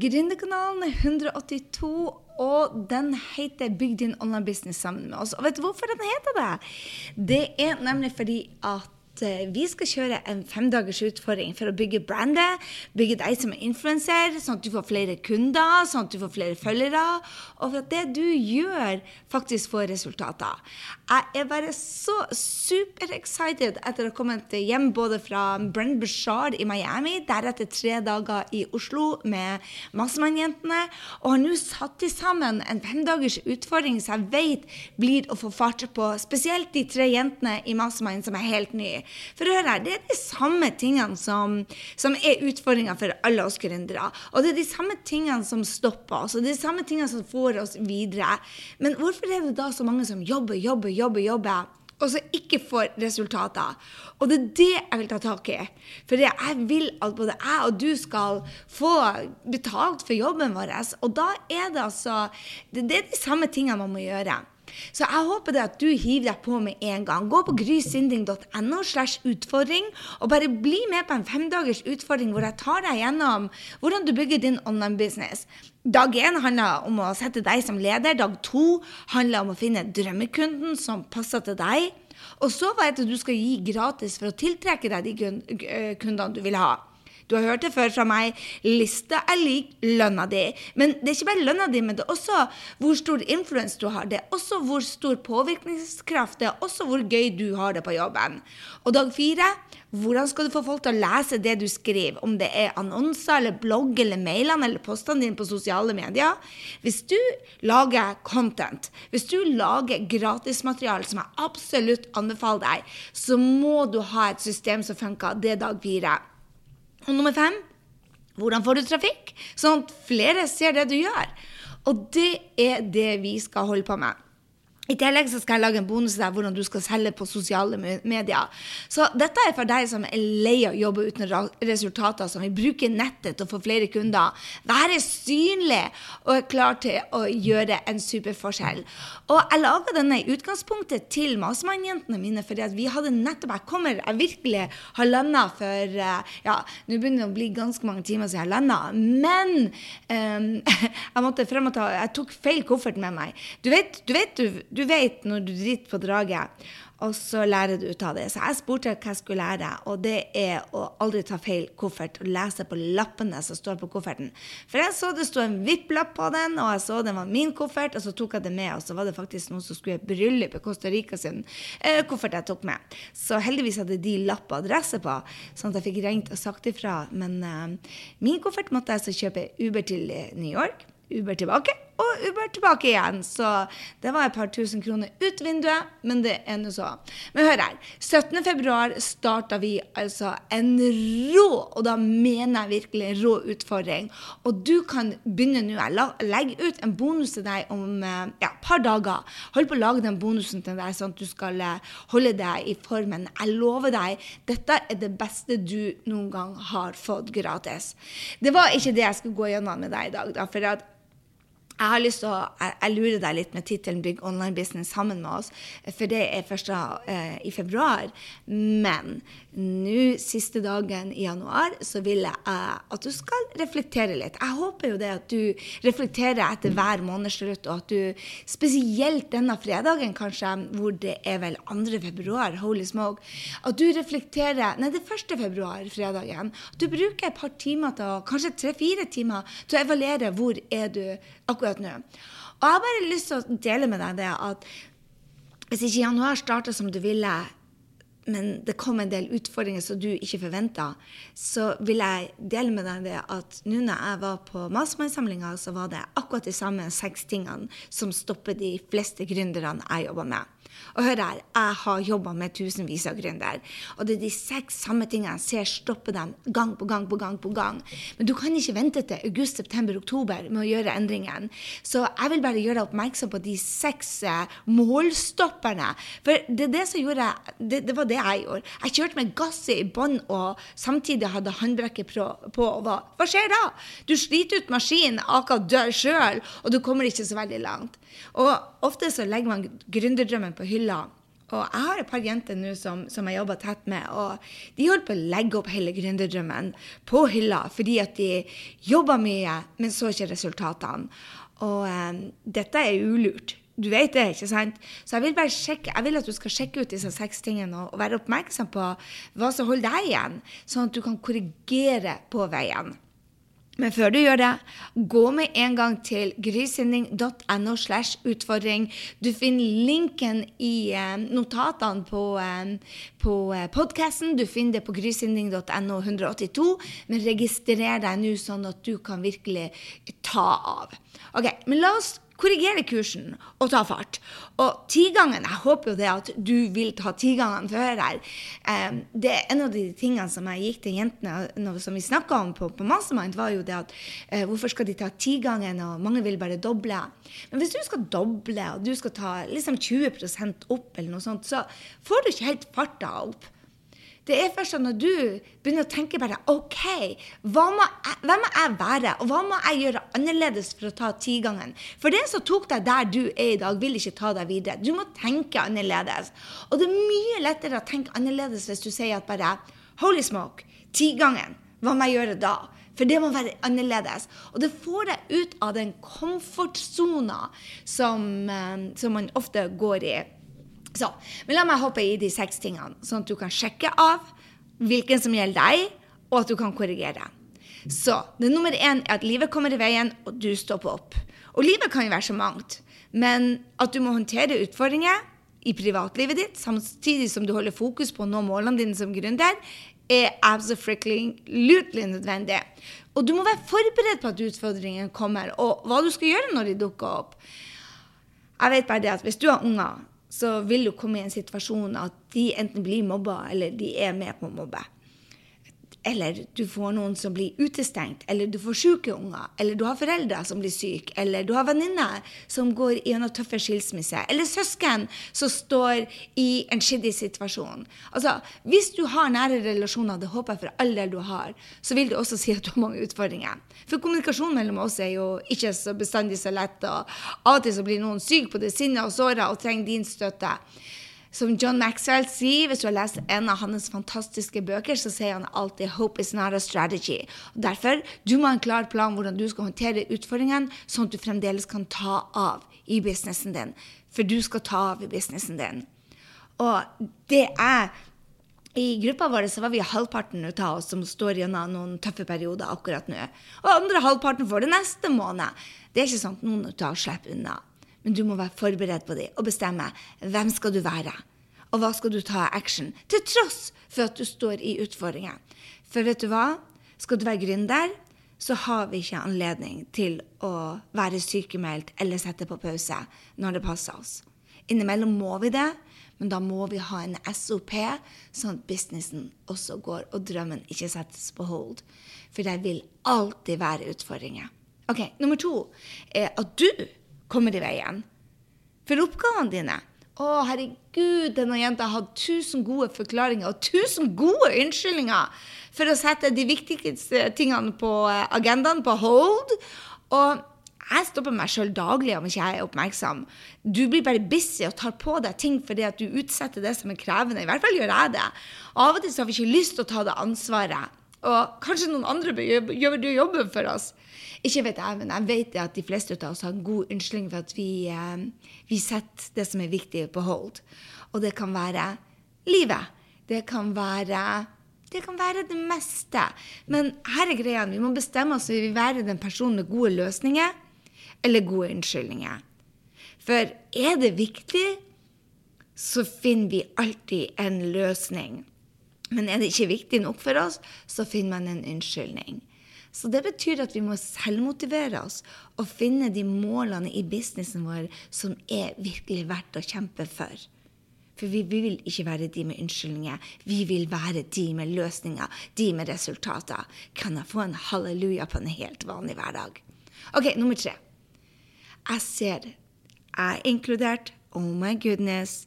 Gründerkanalen er 182, og den heter 'Bygg din online business sammen med oss'. Og vet du hvorfor den heter det? Det er nemlig fordi at Eh, vi skal kjøre en femdagers utfordring for å bygge brandet, bygge deg som er influenser, sånn at du får flere kunder, sånn at du får flere følgere, og for at det du gjør, faktisk får resultater. Jeg er bare så super excited etter å ha kommet hjem både fra Brenn Bushard i Miami, deretter tre dager i Oslo med Massemann-jentene, og har nå satt sammen en femdagers utfordring som jeg vet blir å få fart på, spesielt de tre jentene i Massemann som er helt nye. For hør her, det er de samme tingene som, som er utfordringa for alle oss gründere. Og det er de samme tingene som stopper oss, og det er de samme tingene som får oss videre. Men hvorfor er det da så mange som jobber, jobber, jobber, jobber? og så ikke får resultater. Og det er det jeg vil ta tak i. For jeg vil at både jeg og du skal få betalt for jobben vår. Og da er det altså Det er de samme tingene man må gjøre. Så jeg håper det at du hiver deg på med en gang. Gå på grysynding.no slash utfordring, og bare bli med på en femdagers utfordring hvor jeg tar deg gjennom hvordan du bygger din online business. Dag én handler om å sette deg som leder. Dag to handler om å finne drømmekunden som passer til deg. Og så vet du at du skal gi gratis for å tiltrekke deg de kundene du vil ha. Du har hørt det før fra meg. Lista er lik lønna di. Men det er ikke bare lønna di, men det er også hvor stor influens du har. Det er også hvor stor påvirkningskraft. Det er også hvor gøy du har det på jobben. Og dag fire hvordan skal du få folk til å lese det du skriver? Om det er annonser eller blogg eller mailene eller postene dine på sosiale medier. Hvis du lager content, hvis du lager gratismateriale som jeg absolutt anbefaler deg, så må du ha et system som funker. Det er dag fire. Og nummer fem hvordan får du trafikk? Sånn at flere ser det du gjør. Og det er det vi skal holde på med. I tillegg så skal jeg lage en bonus der hvordan du skal selge på sosiale medier. Så dette er for deg som er lei av å jobbe uten resultater, som vil bruke nettet til å få flere kunder. Være synlig og er klar til å gjøre en super forskjell. Og jeg laga denne i utgangspunktet til Masemann-jentene mine, fordi at vi hadde nettopp Jeg kommer Jeg virkelig har landa for eh, Ja, nå begynner det å bli ganske mange timer siden jeg har landa, men um, jeg måtte frem og ta Jeg tok feil koffert med meg. Du vet, du vet du, du vet når du driter på draget, og så lærer du ut av det. Så jeg spurte hva jeg skulle lære, og det er å aldri ta feil koffert. Og lese på lappene som står på kofferten. For jeg så det sto en VIP-lapp på den, og jeg så den var min koffert, og så tok jeg det med, og så var det faktisk noen som skulle i bryllup i Costa Rica sin eh, koffert jeg tok med. Så heldigvis hadde de lapp og adresse på, sånn at jeg fikk ringt og sagt ifra. Men eh, min koffert måtte jeg så kjøpe Uber til New York. Uber tilbake og Uber tilbake igjen. Så det var et par tusen kroner ut vinduet, men det er nå så. Men hør her. 17.2 starta vi altså en rå, og da mener jeg virkelig rå utfordring. Og du kan begynne nå. Jeg legger ut en bonus til deg om eh, ja, et par dager. Hold på å lage den bonusen til deg, sånn at du skal eh, holde deg i formen. Jeg lover deg, dette er det beste du noen gang har fått gratis. Det var ikke det jeg skulle gå gjennom med deg i dag. Da, for at jeg har lyst til å, jeg, lurer deg litt med tittelen 'Bygg online business sammen med oss', for det er først eh, i februar. Men nå siste dagen i januar så vil jeg eh, at du skal reflektere litt. Jeg håper jo det at du reflekterer etter hver månedsslutt, og at du spesielt denne fredagen, kanskje, hvor det er vel 2. februar, holy smoke, at du reflekterer Nei, det er 1. februar, fredagen. At du bruker et par timer til, kanskje tre-fire timer, til å evaluere hvor er du akkurat akkurat nå. Og jeg har bare lyst til å dele med deg det at hvis ikke januar starta som du ville, men det kom en del utfordringer som du ikke forventa, så vil jeg dele med deg det at nå når jeg var på Mastermind-samlinga, så var det akkurat de samme seks tingene som stopper de fleste gründerne jeg jobber med. Og hør her, jeg har jobba med tusenvis av gründere. Og det er de seks samme tingene jeg ser stoppe dem gang på gang på gang. på gang. Men du kan ikke vente til august, september, oktober med å gjøre endringen. Så jeg vil bare gjøre deg oppmerksom på de seks eh, målstopperne. For det, det, gjorde, det, det var det jeg gjorde. Jeg kjørte med gasset i bånn og samtidig hadde håndbrekket på. og hva, hva skjer da? Du sliter ut maskinen, aker dør sjøl, og du kommer ikke så veldig langt. Og ofte så legger man gründerdrømmen på hylla. Og jeg har et par jenter nå som, som jeg jobber tett med, og de holder på å legge opp hele gründerdrømmen på hylla fordi at de jobber mye, men så ikke resultatene. Og um, dette er ulurt. Du vet det, ikke sant? Så jeg vil bare sjekke, jeg vil at du skal sjekke ut disse seks tingene og, og være oppmerksom på hva som holder deg igjen, sånn at du kan korrigere på veien. Men før du gjør det, gå med en gang til grysynding.no slash utfordring. Du finner linken i eh, notatene på, eh, på eh, podkasten. Du finner det på grysynding.no 182. Men registrer deg nå, sånn at du kan virkelig ta av. Ok, men la oss korrigere kursen og ta fart. Og tigangen Jeg håper jo det at du vil ta tigangen før her. Um, det er En av de tingene som jeg gikk til jentene som vi snakka om på, på Mastermind, var jo det at uh, hvorfor skal de ta tigangen, og mange vil bare doble. Men hvis du skal doble, og du skal ta liksom 20% opp, eller noe sånt, så får du ikke helt farta opp. Det er først når du begynner å tenke bare OK, må jeg, hvem må jeg være, og hva må jeg gjøre annerledes for å ta tigangen? For det som tok deg der du er i dag, vil ikke ta deg videre. Du må tenke annerledes. Og det er mye lettere å tenke annerledes hvis du sier at bare Holy smoke, tigangen, hva må jeg gjøre da? For det må være annerledes. Og det får deg ut av den komfortsona som, eh, som man ofte går i. Så, men la meg hoppe i de seks tingene, sånn at du kan sjekke av hvilken som gjelder deg, og at du kan korrigere. Så det nummer én er at livet kommer i veien, og du stopper opp. Og livet kan jo være så mangt, men at du må håndtere utfordringer i privatlivet ditt, samtidig som du holder fokus på å nå målene dine som gründer, er absolutely nødvendig. Og du må være forberedt på at utfordringene kommer, og hva du skal gjøre når de dukker opp. Jeg vet bare det at Hvis du har unger, så vil du komme i en situasjon at de enten blir mobba, eller de er med på å mobbe. Eller du får noen som blir utestengt, eller du får syke unger, eller du har foreldre som blir syke, eller du har venninner som går gjennom tøffe skilsmisser, eller søsken som står i en skiddig situasjon. Altså, Hvis du har nære relasjoner, det håper jeg for all del du har, så vil det også si at du har mange utfordringer. For kommunikasjon mellom oss er jo ikke så bestandig så lett, og av og til så blir noen syk på det sinnet og såret og trenger din støtte. Som John Maxwell sier, hvis du har lest en av hans fantastiske bøker, så sier han alltid 'hope is not a strategy'. Og derfor du må ha en klar plan hvordan du skal håndtere utfordringene, sånn at du fremdeles kan ta av i businessen din. For du skal ta av i businessen din. Og det er i gruppa vår så var vi halvparten av oss som står gjennom noen tøffe perioder akkurat nå. Og andre halvparten får det neste måned. Det er ikke sånn at noen av oss slipper unna. Men du må være forberedt på dem og bestemme hvem skal du være. Og hva skal du ta av action? Til tross for at du står i utfordringer. For vet du hva? Skal du være gründer, så har vi ikke anledning til å være sykemeldt eller sette på pause når det passer oss. Innimellom må vi det, men da må vi ha en SOP, sånn at businessen også går, og drømmen ikke settes på hold. For det vil alltid være utfordringer. Ok, Nummer to er at du kommer i veien. For oppgavene dine Å, herregud, denne jenta har hatt tusen gode forklaringer og tusen gode unnskyldninger for å sette de viktigste tingene på eh, agendaen på hold. Og jeg stopper meg sjøl daglig om ikke jeg er oppmerksom. Du blir bare busy og tar på deg ting fordi at du utsetter det som er krevende. I hvert fall gjør jeg det. Av og til så har vi ikke lyst til å ta det ansvaret. Og kanskje noen andre gjør jobben for oss. Ikke vet jeg, men jeg vet at de fleste av oss har en god unnskyldning for at vi, eh, vi setter det som er viktig, på hold. Og det kan være livet. Det kan være det kan være det meste. Men her er greia. Vi må bestemme oss om vi vil være den personen med gode løsninger eller gode unnskyldninger. For er det viktig, så finner vi alltid en løsning. Men er det ikke viktig nok for oss, så finner man en unnskyldning. Så det betyr at vi må selvmotivere oss og finne de målene i businessen vår som er virkelig verdt å kjempe for. For vi vil ikke være de med unnskyldninger. Vi vil være de med løsninger, de med resultater. Kan jeg få en halleluja på en helt vanlig hverdag? OK, nummer tre. Jeg ser jeg er inkludert. Oh my goodness.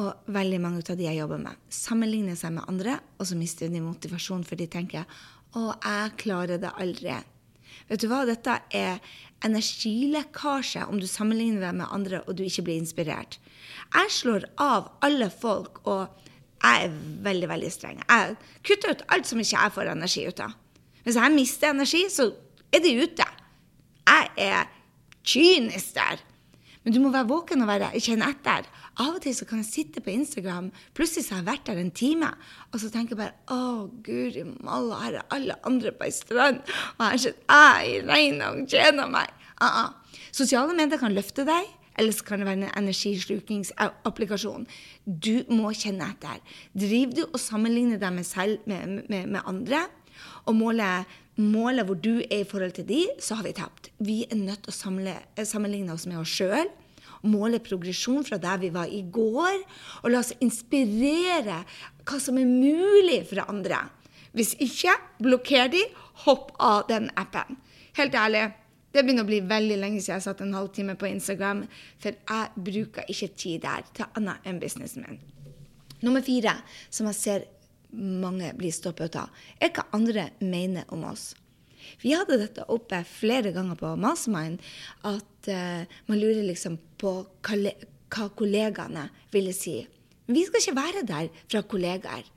Og veldig mange av de jeg jobber med, sammenligner seg med andre, og så mister de motivasjon, for de tenker 'Å, jeg klarer det aldri. Vet du hva, dette er energilekkasje om du sammenligner deg med andre og du ikke blir inspirert. Jeg slår av alle folk, og jeg er veldig, veldig streng. Jeg kutter ut alt som ikke jeg får energi ut av. Hvis jeg mister energi, så er de ute. Jeg er kynisk der. Men du må være våken og være, kjenne etter. Av og til så kan jeg sitte på Instagram, plutselig så har jeg vært der en time, og så tenker jeg bare Å, guri malla, her er alle andre på ei strand, og her sitter jeg i regnet og tjener meg. Uh -uh. Sosiale medier kan løfte deg, eller så kan det være en energislukingsapplikasjon. Du må kjenne etter. Driver du og sammenligner deg med, selv, med, med, med andre, og måler målet hvor du er i forhold til de, så har vi tapt. Vi er nødt til å samle, sammenligne oss med oss sjøl måle progresjon fra der vi var i går, og la oss inspirere hva som er mulig for andre. Hvis ikke, blokker de, hopp av den appen. Helt ærlig, det begynner å bli veldig lenge siden jeg satt en halvtime på Instagram, for jeg bruker ikke tid der til annet enn businessen min. Nummer fire, som jeg ser mange blir stoppet av, er hva andre mener om oss. Vi hadde dette oppe flere ganger på Mastermind, at uh, man lurer liksom på hva, kollegaene ville si. Vi skal ikke være der fra kollegaer.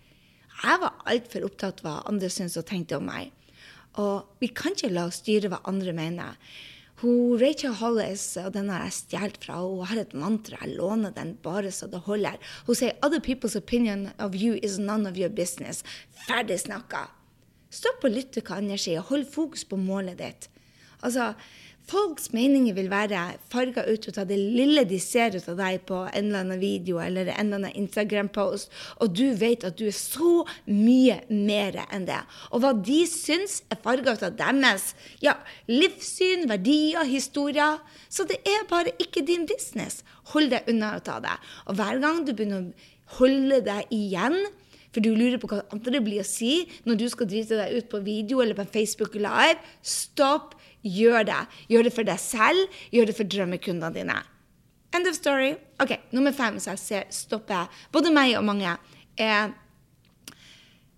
Jeg var altfor opptatt av hva andre syntes og tenkte om meg. Og vi kan ikke la oss styre hva andre mener. Hun, Rachel Hollis, og den har jeg stjålet fra hun har et mantra. Jeg låner den bare så det holder. Hun sier 'Other people's opinion of you is none of your business'. Ferdig snakka. Stopp å lytte hva andre sier, og hold fokus på målet ditt. Altså, Folks meninger vil være farga ut av det lille de ser ut av deg på en eller annen video eller en eller annen Instagram-post, og du vet at du er så mye mer enn det. Og hva de syns, er farga ut av deres ja, livssyn, verdier, historier. Så det er bare ikke din business. Hold deg unna å ta det. Og hver gang du begynner å holde deg igjen for du lurer på hva andre blir å si når du skal drite deg ut på video eller på Facebook Live. Stopp, gjør det. Gjør det for deg selv, gjør det for drømmekundene dine. End of story. Ok, Nummer fem som jeg ser stopper både meg og mange, er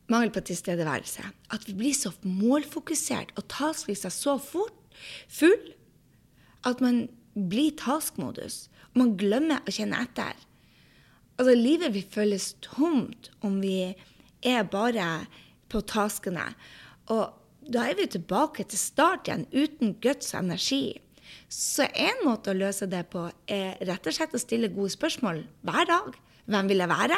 mangel på tilstedeværelse. At vi blir så målfokusert og tasklista så fort full at man blir taskmodus. Man glemmer å kjenne etter. Altså, livet vil føles tomt om vi er bare på taskene. Og da er vi tilbake til start igjen, uten guts og energi. Så en måte å løse det på er rett og slett å stille gode spørsmål hver dag. Hvem vil jeg være?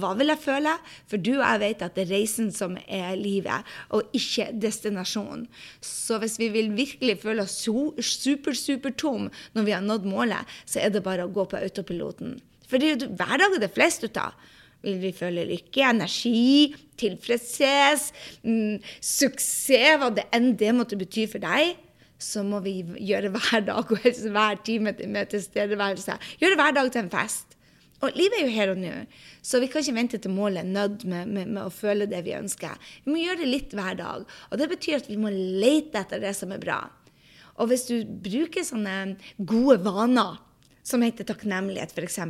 Hva vil jeg føle? For du og jeg vet at det er reisen som er livet, og ikke destinasjonen. Så hvis vi vil virkelig føle oss super, super tom når vi har nådd målet, så er det bare å gå på autopiloten. For det er jo hver dag det flest ut av. Vil vi føle lykke, energi, tilfredshet, mm, suksess, hva det enn det måtte bety for deg, så må vi gjøre hver dag og helst hver time med tilstedeværelse. Gjøre hver dag til en fest. Og livet er jo her og nå, så vi kan ikke vente til målet er nådd med, med, med, å føle det vi ønsker. Vi må gjøre det litt hver dag. Og det betyr at vi må lete etter det som er bra. Og hvis du bruker sånne gode vaner som heter takknemlighet, f.eks.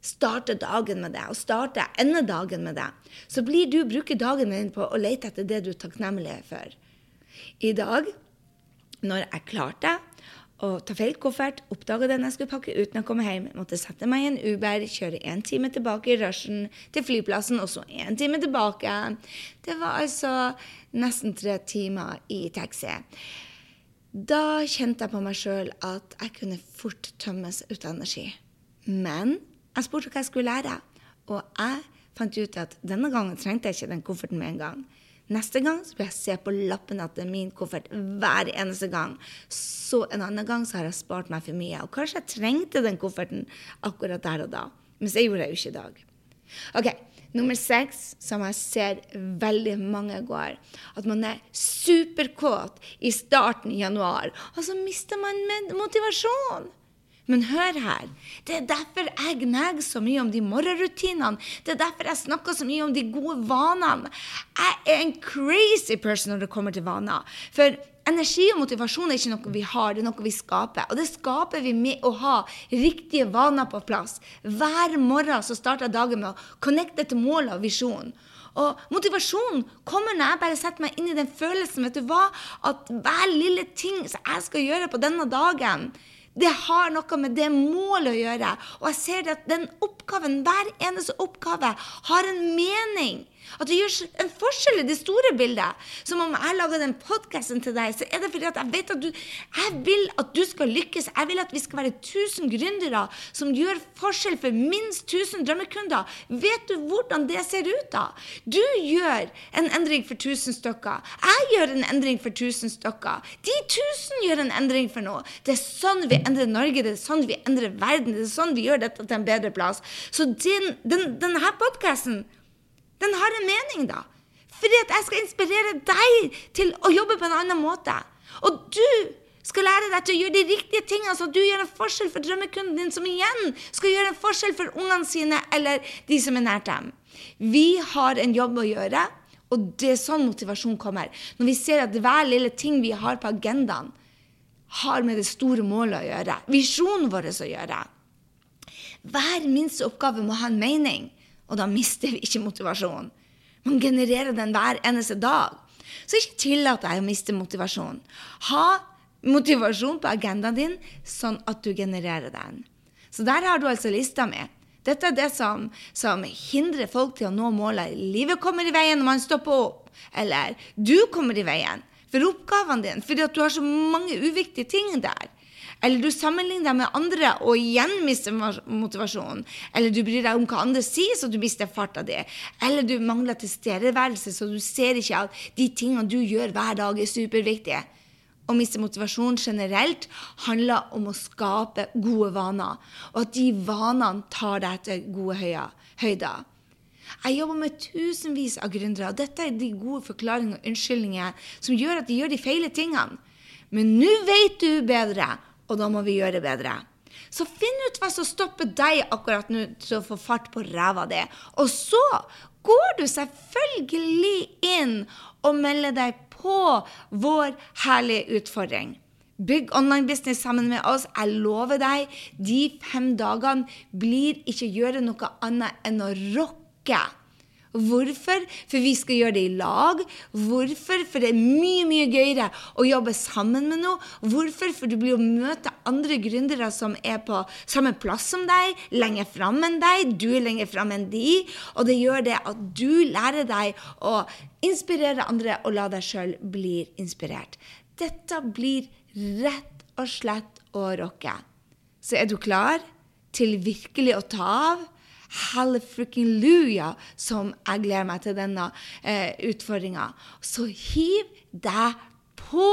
Starte dagen med det, og starte ende dagen med det. Så blir du bruker dagen din på å lete etter det du er takknemlig for. I dag, når jeg klarte å ta feil koffert, oppdaga den jeg skulle pakke uten å komme hjem, måtte sette meg i en Uber, kjøre én time tilbake i rushen til flyplassen, og så én time tilbake. Det var altså nesten tre timer i taxi. Da kjente jeg på meg sjøl at jeg kunne fort tømmes ut av energi. Men jeg spurte hva jeg skulle lære, og jeg fant ut at denne gangen trengte jeg ikke den kofferten med en gang. Neste gang så vil jeg se på lappen at det er min koffert hver eneste gang. Så en annen gang så har jeg spart meg for mye. Og kanskje jeg trengte den kofferten akkurat der og da. Men det gjorde jeg jo ikke i dag. Ok, Nummer seks, som jeg ser veldig mange går, at man er superkåt i starten i januar, og så mister man motivasjon. Men hør her. Det er derfor jeg gnager så mye om de morgenrutinene. Det er derfor jeg snakker så mye om de gode vanene. Jeg er en crazy person når det kommer til vaner. For Energi og motivasjon er ikke noe vi har, det er noe vi skaper. Og det skaper vi med å ha riktige vaner på plass. Hver morgen så starter dagen med å connecte til målet og visjonen. Og motivasjon kommer når jeg bare setter meg inn i den følelsen vet du hva, at hver lille ting som jeg skal gjøre på denne dagen, det har noe med det målet å gjøre. Og jeg ser at den oppgaven, hver eneste oppgave har en mening. At det gjør en forskjell i det store bildet. Som om jeg lager den podkasten til deg, så er det fordi at jeg vet at du Jeg vil at du skal lykkes. Jeg vil at vi skal være 1000 gründere som gjør forskjell for minst 1000 drømmekunder. Vet du hvordan det ser ut, da? Du gjør en endring for 1000 stykker. Jeg gjør en endring for 1000 stykker. De 1000 gjør en endring for noe. Det er sånn vi endrer Norge, det er sånn vi endrer verden. Det er sånn vi gjør dette til en bedre plass. Så den, den, denne podkasten den har en mening, da. Fordi at jeg skal inspirere deg til å jobbe på en annen måte. Og du skal lære deg til å gjøre de riktige tingene, så du gjør en forskjell for drømmekunden din, som igjen skal gjøre en forskjell for ungene sine eller de som er nært dem. Vi har en jobb å gjøre, og det er sånn motivasjon kommer. Når vi ser at hver lille ting vi har på agendaen, har med det store målet å gjøre. Visjonen vår å gjøre. Hver minste oppgave må ha en mening og da mister vi ikke motivasjonen. Man genererer den hver eneste dag. Så ikke tillat deg å miste motivasjon. Ha motivasjon på agendaen din, sånn at du genererer den. Så der har du altså lista mi. Dette er det som, som, hindrer folk til å nå målet. Livet kommer i veien når man stopper opp. Eller du kommer i veien for oppgavene dine fordi at du har så mange uviktige ting der. Eller du sammenligner deg med andre og igjen mister motivasjonen. Eller du bryr deg om hva andre sier, så du mister farta di. Eller du mangler tilstedeværelse, så du ser ikke at de tingene du gjør hver dag, er superviktige. Å miste motivasjon generelt handler om å skape gode vaner, og at de vanene tar deg til gode høyder. Jeg jobber med tusenvis av gründere, og dette er de gode forklaringene og unnskyldningene som gjør at de gjør de feile tingene. Men nå vet du bedre, og da må vi gjøre bedre. Så finn ut hva som stopper deg akkurat nå til å få fart på ræva di. Og så går du selvfølgelig inn og melder deg på vår herlige utfordring. Bygg online business sammen med oss. Jeg lover deg, de fem dagene blir ikke gjøre noe annet enn å rocke Hvorfor? For vi skal gjøre det i lag. Hvorfor? For det er mye mye gøyere å jobbe sammen med noe. Hvorfor? For du blir å møte andre gründere som er på samme plass som deg, lenger fram enn deg, du er lenger fram enn de. Og det gjør det at du lærer deg å inspirere andre og la deg sjøl bli inspirert. Dette blir rett og slett å rocke. Så er du klar til virkelig å ta av? Hallefucking-luja som jeg gleder meg til denne eh, utfordringa. Så hiv deg på!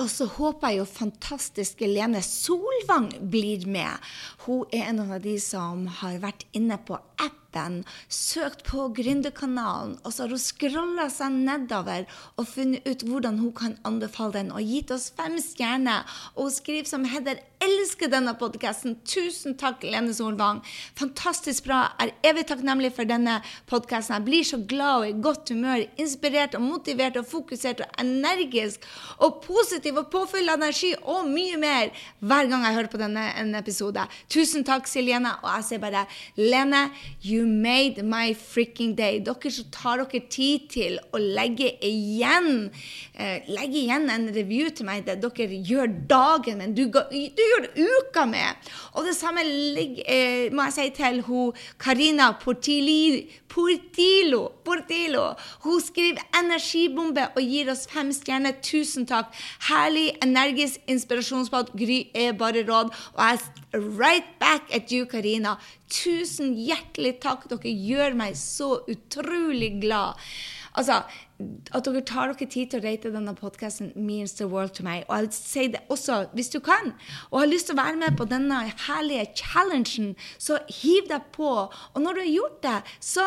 Og så håper jeg jo fantastiske Lene Solvang blir med. Hun er en av de som har vært inne på appen, søkt på Gründerkanalen, og så har hun scrolla seg nedover og funnet ut hvordan hun kan anbefale den, og gitt oss fem stjerner. Og hun skriver som Hedder elsker denne podkasten. Tusen takk, Lene Solvang. Fantastisk bra. Jeg er evig takknemlig for denne podkasten. Jeg blir så glad og i godt humør, inspirert og motivert og fokusert og energisk og positiv og påfyll av energi og mye mer hver gang jeg hører på denne episode. Tusen takk, Siljene. Og jeg sier bare Lene, You made my freaking day. Dere som tar dere tid til å legge igjen eh, legge igjen en review til meg Det dere gjør dagen min, du, du gjør uka med. Og det samme ligger, eh, må jeg si til hun Karina Portilo, Portilo. Hun skriver 'energibombe' og gir oss fem stjerner. Tusen takk. Herlig, energisk inspirasjonspod. Gry er bare råd. Og jeg right back at you, Karina. Tusen hjertelig takk. Dere gjør meg så utrolig glad. Altså, At dere tar dere tid til å rate denne podkasten means the world to meg. Og jeg sier det også, hvis du kan, og har lyst til å være med på denne herlige challengen, så hiv deg på. Og når du har gjort det, så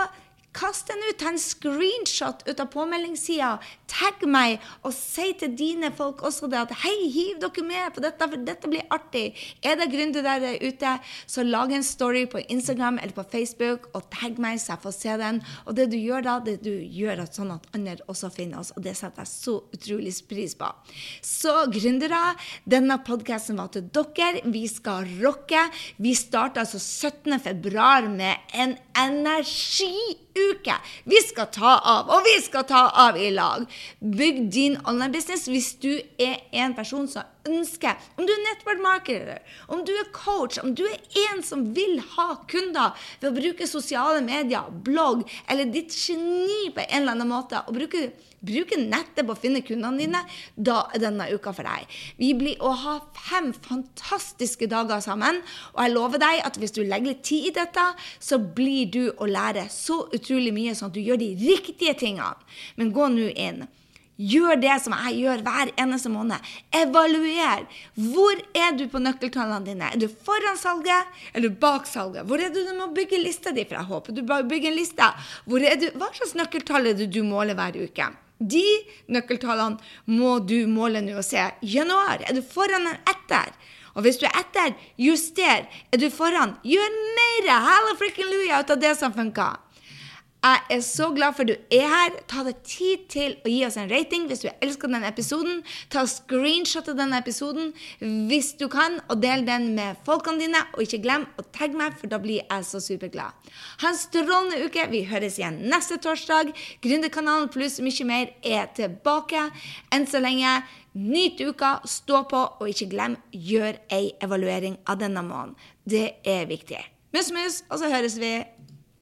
Kast den ut, ta en screenshot ut av påmeldingssida. Tagg meg, og si til dine folk også det at hei, hiv dere med på dette, for dette blir artig. Er det gründer der ute, så lag en story på Instagram eller på Facebook og tagg meg, så jeg får se den. Og det du gjør da, det du gjør at sånn at andre også finner oss, og det setter jeg så utrolig pris på. Så gründere, denne podkasten var til dere. Vi skal rocke. Vi starter altså 17. februar med en energiuke. Vi skal ta av, og vi skal ta av i lag. Bygg din online-business hvis du er en person som ønsker Om du er network-marketer, om du er coach, om du er en som vil ha kunder ved å bruke sosiale medier, blogg eller ditt geni på en eller annen måte, og bruke, bruke nettet på å finne kundene dine, da er denne uka for deg. Vi blir å ha fem fantastiske dager sammen, og jeg lover deg at hvis du legger litt tid i dette, så blir du å lære så utrolig mye, sånn at du gjør de riktige tingene. Men gå nå inn. Gjør det som jeg gjør hver eneste måned. Evaluer. Hvor er du på nøkkeltallene dine? Er du foran salget eller bak salget? Hvor er du du må bygge lista di? Jeg håper du bygger en liste. Hva slags nøkkeltall er det du måler hver uke? De nøkkeltallene må du måle nå og se. Januar, er du foran eller etter? Og hvis du er etter, juster. Er du foran, gjør mer! Halla frikken luja ut av det som funker. Jeg er så glad for du er her. Ta deg tid til å gi oss en rating hvis du elsker denne episoden. Ta screenshot av denne episoden hvis du kan, og del den med folkene dine. Og ikke glem å tagge meg, for da blir jeg så superglad. Ha en strålende uke. Vi høres igjen neste torsdag. Gründerkanalen pluss mye mer er tilbake. Enn så lenge, nyt uka, stå på, og ikke glem, gjør ei evaluering av denne måneden. Det er viktig. Mus, mus, og så høres vi.